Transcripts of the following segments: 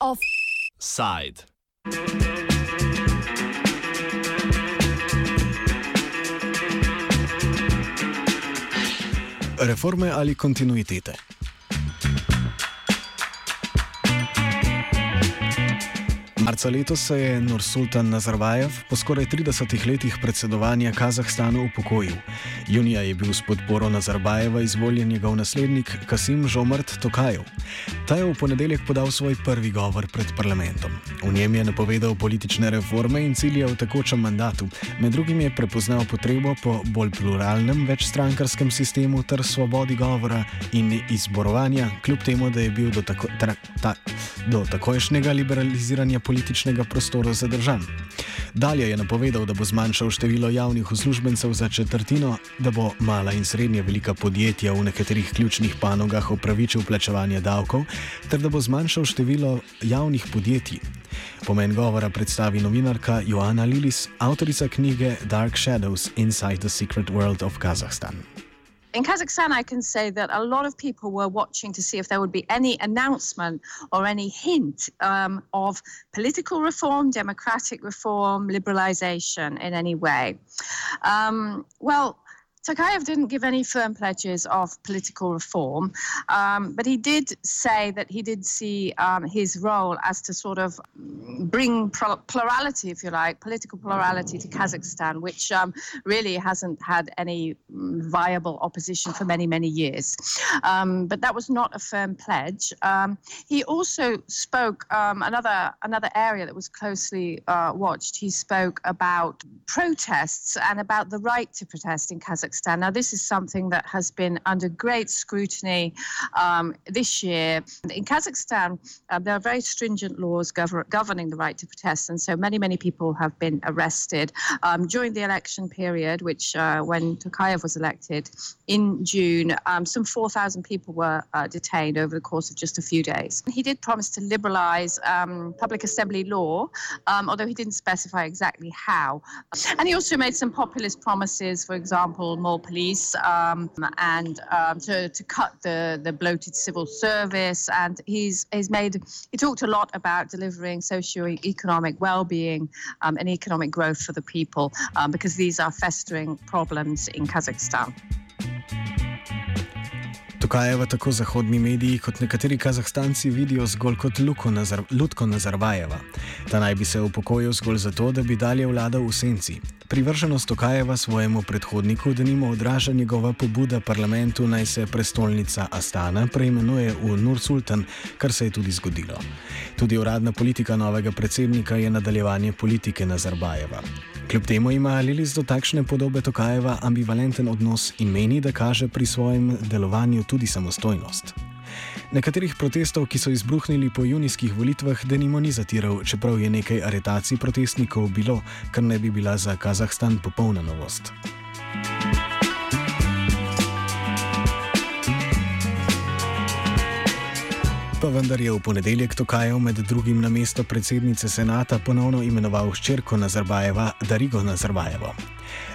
Offside. Reforme ali kontinuitete? Marca letos se je Nursultan Nazarbajev po skoraj 30 letih predsedovanja Kazahstanu upokojil. Junija je bil s podporo Nazarbajeva izvoljen njegov naslednik Kasim Žomrt Tokajev. Ta je v ponedeljek podal svoj prvi govor pred parlamentom. V njem je napovedal politične reforme in cilje v tekočem mandatu. Med drugim je prepoznal potrebo po bolj pluralnem večstrankarskem sistemu ter svobodi govora in izborovanja, kljub temu, da je bil do, tako, tra, ta, do takojšnjega liberaliziranja političnega prostora zadržan. Dalje je napovedal, da bo zmanjšal število javnih uslužbencev za četrtino, da bo mala in srednja velika podjetja v nekaterih ključnih panogah opravičil plačevanje davkov, ter da bo zmanjšal število javnih podjetij. Pomen govora predstavi novinarka Joana Lilis, avtorica knjige Dark Shadows Inside the Secret World of Kazakhstan. in Kazakhstan, I can say that a lot of people were watching to see if there would be any announcement or any hint um, of political reform, democratic reform, liberalization in any way. Um, well, Tokayev didn't give any firm pledges of political reform, um, but he did say that he did see um, his role as to sort of bring plurality, if you like, political plurality to Kazakhstan, which um, really hasn't had any viable opposition for many, many years. Um, but that was not a firm pledge. Um, he also spoke um, another another area that was closely uh, watched. He spoke about protests and about the right to protest in Kazakhstan. Now, this is something that has been under great scrutiny um, this year. In Kazakhstan, uh, there are very stringent laws gov- governing the right to protest, and so many, many people have been arrested um, during the election period, which uh, when Tokayev was elected in June, um, some 4,000 people were uh, detained over the course of just a few days. He did promise to liberalize um, public assembly law, um, although he didn't specify exactly how. And he also made some populist promises, for example, more police um, and um, to, to cut the, the bloated civil service. And he's, he's made, he talked a lot about delivering socio-economic well-being um, and economic growth for the people um, because these are festering problems in Kazakhstan. Tokajeva tako zahodni mediji kot nekateri kazahstanci vidijo zgolj kot Nazar Lutko Nazarbajeva. Ta naj bi se upokojil zgolj zato, da bi dalje vladal v senci. Privrženost Tukajeva svojemu predhodniku, da nima odraža njegova pobuda parlamentu, naj se prestolnica Astana preimenuje v Nur Sultan, kar se je tudi zgodilo. Tudi uradna politika novega predsednika je nadaljevanje politike Nazarbajeva. Kljub temu ima Lilis do takšne podobe Tokajeva ambivalenten odnos in meni, da kaže pri svojem delovanju tudi samostojnost. Nekaterih protestov, ki so izbruhnili po junijskih volitvah, denimo ni zatiral, čeprav je nekaj aretacij protestnikov bilo, kar ne bi bila za Kazahstan popolna novost. Pa vendar je v ponedeljek Tokajev med drugim na mesto predsednice senata ponovno imenoval hčerko Nazarbajeva Darigo Nazarbajevo.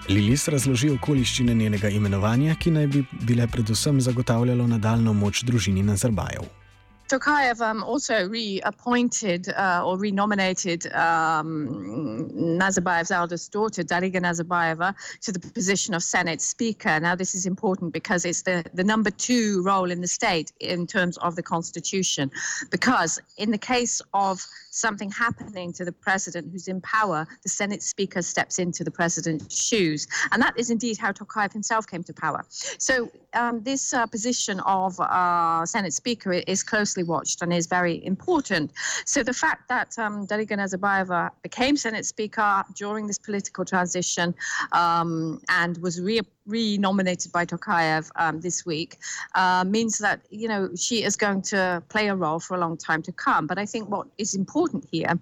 Lilis razloži okoliščine njenega imenovanja, ki naj bi bile predvsem zagotavljalo nadaljno moč družini Nazarbajev. Tokayev um, also reappointed uh, or renominated um, Nazarbayev's eldest daughter, Dariga Nazarbayeva, to the position of Senate Speaker. Now, this is important because it's the, the number two role in the state in terms of the Constitution. Because in the case of something happening to the president who's in power, the Senate Speaker steps into the president's shoes. And that is indeed how Tokayev himself came to power. So, um, this uh, position of uh, Senate Speaker is closely watched and is very important. So the fact that um, Dariga Nazarbayeva became Senate Speaker during this political transition um, and was re- re-nominated by Tokayev um, this week uh, means that you know she is going to play a role for a long time to come. But I think what is important here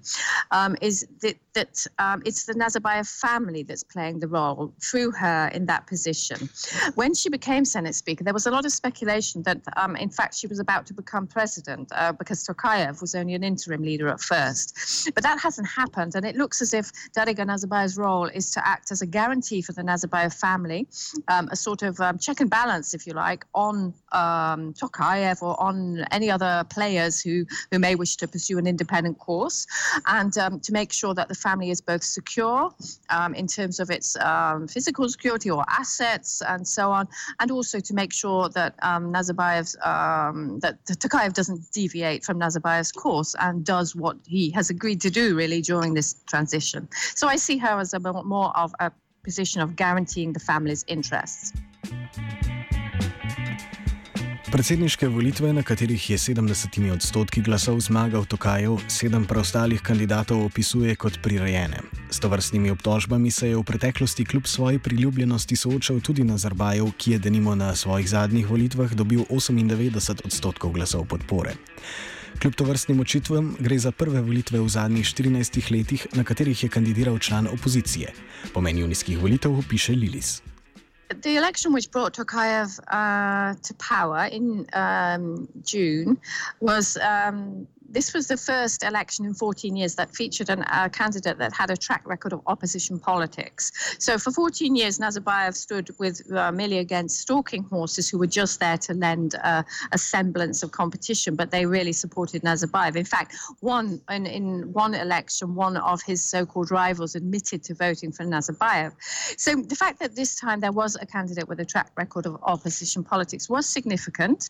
um, is that that um, it's the Nazarbayev family that's playing the role through her in that position. When she became Senate Speaker, there was a lot of speculation that, um, in fact, she was about to become president uh, because Tokayev was only an interim leader at first. But that hasn't happened, and it looks as if Dariga Nazarbayev's role is to act as a guarantee for the Nazarbayev family um, a sort of um, check and balance, if you like, on um, Tokayev or on any other players who, who may wish to pursue an independent course, and um, to make sure that the family is both secure um, in terms of its um, physical security or assets and so on, and also to make sure that Nazarbayev's that Tokayev doesn't deviate from Nazarbayev's course and does what he has agreed to do really during this transition. So I see her as a more of a position of guaranteeing the family's interests. Predsedniške volitve, na katerih je 70 odstotki glasov zmagal Tokajev, sedem preostalih kandidatov opisuje kot prirejene. S tovrstnimi obtožbami se je v preteklosti kljub svoji priljubljenosti soočal tudi Nazarbajev, ki je denimo na svojih zadnjih volitvah dobil 98 odstotkov glasov podpore. Kljub to vrstnim očitvam gre za prve volitve v zadnjih 14 letih, na katerih je kandidiral član opozicije. Pomen junijskih volitev piše Lilis. The election which brought Tokayev uh, to power in um, June was um, this was the first election in 14 years that featured an, a candidate that had a track record of opposition politics. So for 14 years, Nazarbayev stood with uh, merely against stalking horses who were just there to lend uh, a semblance of competition, but they really supported Nazarbayev. In fact, one in, in one election, one of his so-called rivals admitted to voting for Nazarbayev. So the fact that this time there was a candidate with a track record of opposition politics was significant.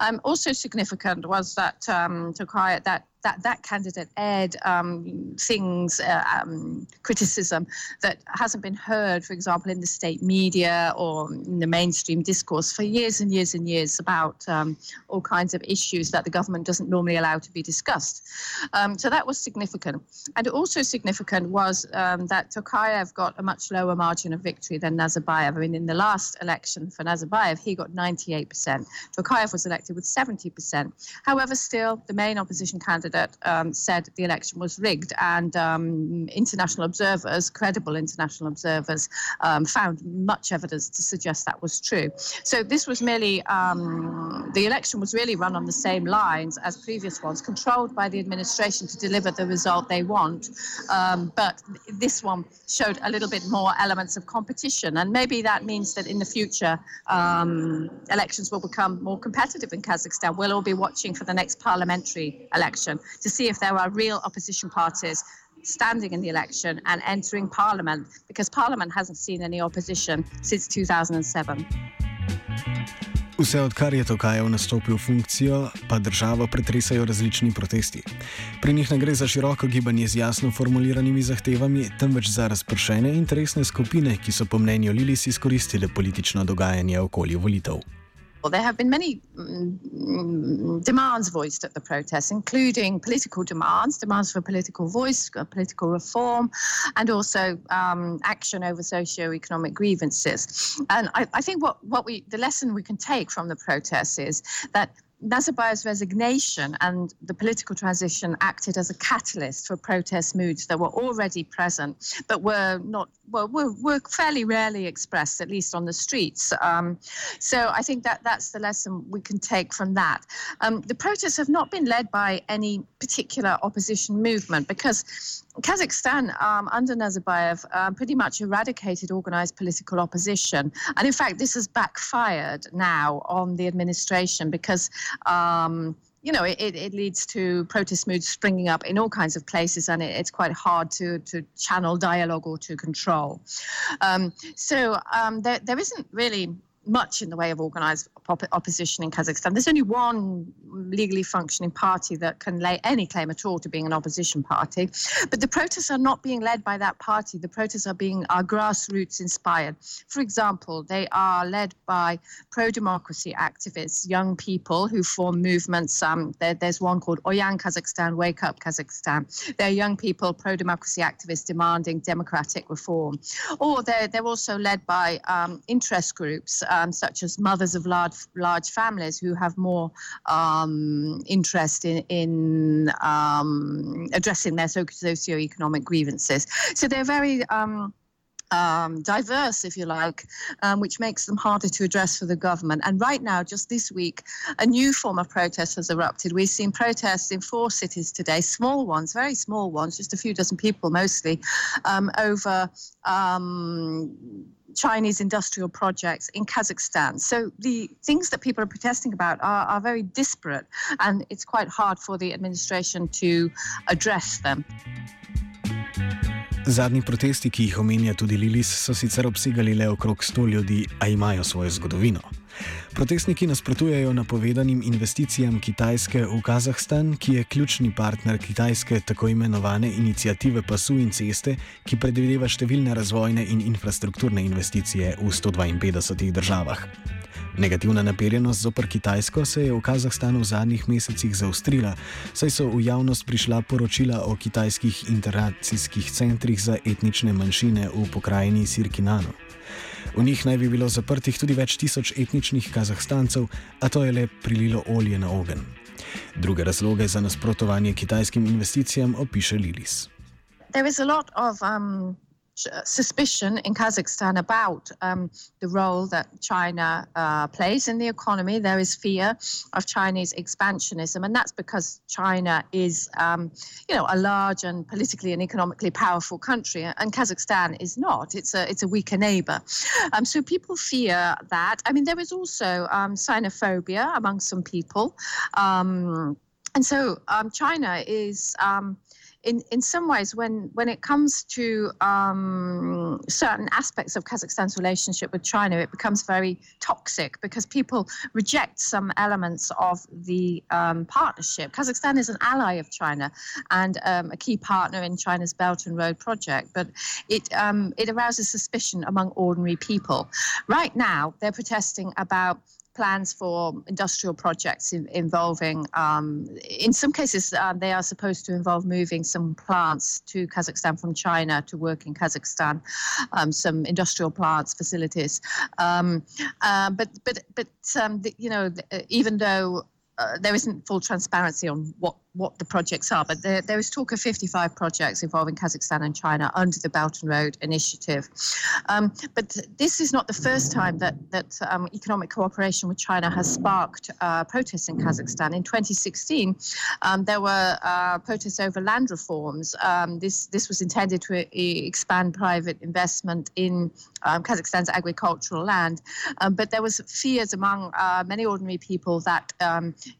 Um, also significant was that um, Tokayev that that that candidate aired um, things, uh, um, criticism that hasn't been heard, for example, in the state media or in the mainstream discourse for years and years and years about um, all kinds of issues that the government doesn't normally allow to be discussed. Um, so that was significant. And also significant was um, that Tokayev got a much lower margin of victory than Nazarbayev. I mean, in the last election for Nazarbayev, he got 98%. Tokayev was elected with 70%. However, still, the main opposition candidate candidate um, said the election was rigged, and um, international observers, credible international observers, um, found much evidence to suggest that was true. So this was merely um, the election was really run on the same lines as previous ones, controlled by the administration to deliver the result they want. Um, but this one showed a little bit more elements of competition, and maybe that means that in the future elections will become more competitive in Kazakhstan. We'll all be watching for the next parliamentary election to see if there are real opposition parties standing in the election and entering parliament because parliament hasn't seen any opposition since 2007. Vse odkar je Tokajev nastopil funkcijo, pa državo pretresajo različni protesti. Pri njih ne gre za široko gibanje z jasno formuliranimi zahtevami, temveč za razpršene interesne skupine, ki so po mnenju Lilis izkoristile politično dogajanje okoli volitev. Well, there have been many um, demands voiced at the protests, including political demands, demands for political voice, uh, political reform, and also um, action over socio-economic grievances. And I, I think what, what we the lesson we can take from the protests is that Nazarbayev's resignation and the political transition acted as a catalyst for protest moods that were already present, but were not well were, were fairly rarely expressed, at least on the streets. Um, so I think that that's the lesson we can take from that. Um, the protests have not been led by any particular opposition movement because Kazakhstan, um, under Nazarbayev, uh, pretty much eradicated organized political opposition. And in fact, this has backfired now on the administration because. Um, you know, it, it leads to protest moods springing up in all kinds of places, and it, it's quite hard to, to channel dialogue or to control. Um, so um, there, there isn't really much in the way of organized op- opposition in Kazakhstan. There's only one legally functioning party that can lay any claim at all to being an opposition party. But the protests are not being led by that party. The protests are being are grassroots inspired. For example, they are led by pro-democracy activists, young people who form movements. Um, there, there's one called Oyan Kazakhstan, Wake Up Kazakhstan. They're young people, pro-democracy activists demanding democratic reform. Or they're, they're also led by um, interest groups um, such as mothers of large large families who have more um, interest in in um, addressing their socio-economic grievances. So they're very um, um, diverse, if you like, um, which makes them harder to address for the government. And right now, just this week, a new form of protest has erupted. We've seen protests in four cities today, small ones, very small ones, just a few dozen people mostly, um, over um, Chinese industrial projects in Kazakhstan. So the things that people are protesting about are, are very disparate, and it's quite hard for the administration to address them. Zadnji protesti, ki jih omenja tudi Lilis, so sicer obsegali le okrog 100 ljudi, a imajo svojo zgodovino. Protestniki nasprotujejo napovedanim investicijam Kitajske v Kazahstan, ki je ključni partner kitajske tako imenovane inicijative pasu in ceste, ki predvideva številne razvojne in infrastrukturne investicije v 152 državah. Negativna naperjenost zopr Kitajsko se je v Kazahstanu v zadnjih mesecih zaostrila, saj so v javnost prišla poročila o kitajskih interakcijskih centrih za etnične manjšine v pokrajini Sirkinanu. V njih naj bi bilo zaprtih tudi več tisoč etničnih kazahstancev, a to je le prililo olje na ogen. Druge razloge za nasprotovanje kitajskim investicijam opiše Lilis. There is a lot of um, suspicion in Kazakhstan about um, the role that China uh, plays in the economy. There is fear of Chinese expansionism, and that's because China is, um, you know, a large and politically and economically powerful country, and Kazakhstan is not. It's a it's a weaker neighbor. Um, so people fear that. I mean, there is also um, xenophobia among some people, um, and so um, China is in, in some ways, when, when it comes to um, certain aspects of Kazakhstan's relationship with China, it becomes very toxic because people reject some elements of the um, partnership. Kazakhstan is an ally of China and um, a key partner in China's Belt and Road project, but it, um, it arouses suspicion among ordinary people. Right now, they're protesting about plans for industrial projects in, involving, um, in some cases, uh, they are supposed to involve moving some plants to Kazakhstan from China to work in Kazakhstan, um, some industrial plants, facilities. Um, uh, but but but um, the, you know, the, even though uh, there isn't full transparency on what what the projects are, but there, there is talk of 55 projects involving Kazakhstan and China under the Belt and Road Initiative. Um, but this is not the first time that, that um, economic cooperation with China has sparked uh, protests in Kazakhstan. In 2016, um, there were uh, protests over land reforms. Um, this, this was intended to e- expand private investment in um, Kazakhstan's agricultural land. Um, but there was fears among uh, many ordinary people that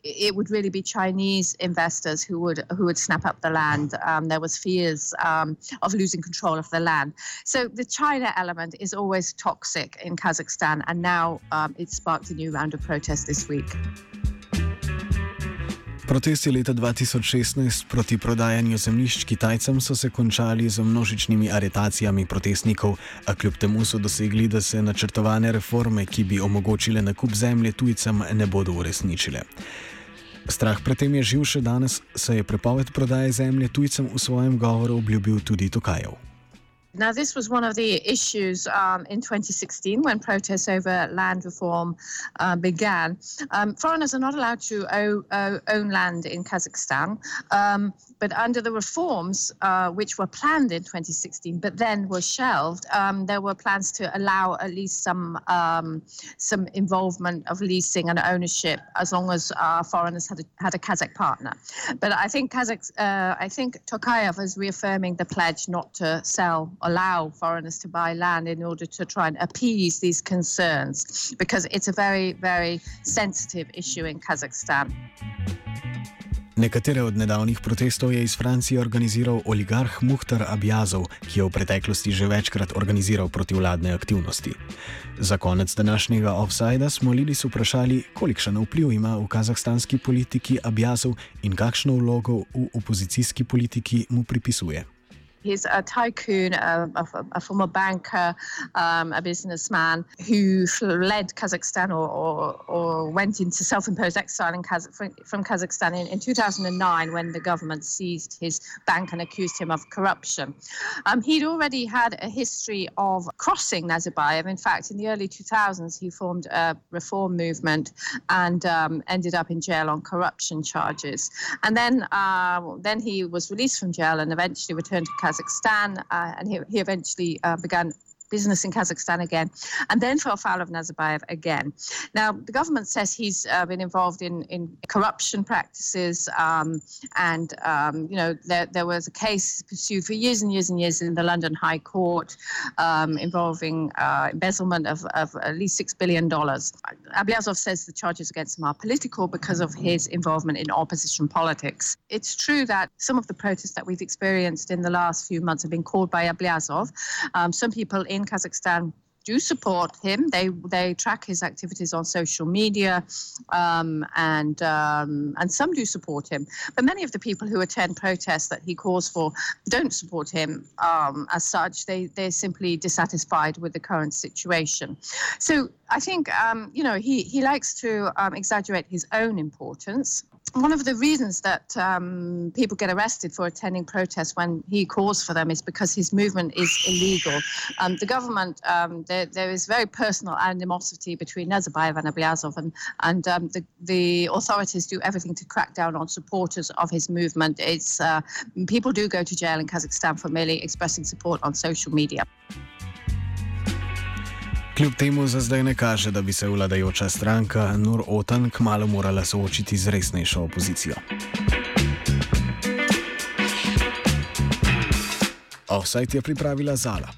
it would really be Chinese investors investors who would who would snap up the land. Um, there was fears um, of losing control of the land. So the China element is always toxic in Kazakhstan, and now um, it sparked a new round of protests this week. Protesti leta 2016 proti prodajanju zemljišč Kitajcem so se končali z množičnimi aretacijami protestnikov, a kljub temu so dosegli, da se načrtovane reforme, ki bi omogočile nakup zemlje tujcem, ne bodo uresničile. Strah pred tem je živ še danes, saj je prepoved prodaje zemlje tujcem v svojem govoru obljubil tudi Tokajev. Now, this was one of the issues um, in 2016 when protests over land reform uh, began. Um, foreigners are not allowed to own, own land in Kazakhstan, um, but under the reforms, uh, which were planned in 2016 but then were shelved, um, there were plans to allow at least some um, some involvement of leasing and ownership as long as uh, foreigners had a, had a Kazakh partner. But I think Kazakh, uh, I think Tokayev is reaffirming the pledge not to sell allow foreigners to buy land in order to try and appease these concerns because it's a very, very sensitive issue in Kazakhstan. Nekatere od nedavnih protestov je iz Francije organiziral oligarh Muhtar Abjazov, ki je v preteklosti že večkrat organiziral protivladne aktivnosti. Za konec današnjega offsajda smo Lidis vprašali, kolikšen vpliv ima v kazahstanski politiki Abjazov in kakšno vlogo v opozicijski politiki mu pripisuje. He's a tycoon, a, a, a former banker, um, a businessman who fled Kazakhstan or, or, or went into self imposed exile in Kaz- from Kazakhstan in, in, 2009 when the government seized his bank and accused him of corruption. Um, he'd already had a history of crossing Nazarbayev. In fact, in the early 2000s, he formed a reform movement and um, ended up in jail on corruption charges. And then, uh, then he was released from jail and eventually returned to Kazakhstan. Kazakhstan, uh, and he, he eventually uh, began business in Kazakhstan again, and then fell foul of Nazarbayev again. Now, the government says he's uh, been involved in, in corruption practices, um, and um, you know there, there was a case pursued for years and years and years in the London High Court um, involving uh, embezzlement of, of at least six billion dollars. Ablyazov says the charges against him are political because of his involvement in opposition politics. It's true that some of the protests that we've experienced in the last few months have been called by Ablyazov. Um, some people in Kazakhstan do support him. They they track his activities on social media, um, and um, and some do support him. But many of the people who attend protests that he calls for don't support him um, as such. They they're simply dissatisfied with the current situation. So I think um, you know he he likes to um, exaggerate his own importance one of the reasons that um, people get arrested for attending protests when he calls for them is because his movement is illegal. Um, the government, um, there, there is very personal animosity between Nazarbayev and Ablyazov, and, and um, the, the authorities do everything to crack down on supporters of his movement. It's uh, people do go to jail in Kazakhstan for merely expressing support on social media. Kljub temu za zdaj ne kaže, da bi se vladajoča stranka Nur Otan kmalo morala soočiti z resnejšo opozicijo. Offside je pripravila Zala.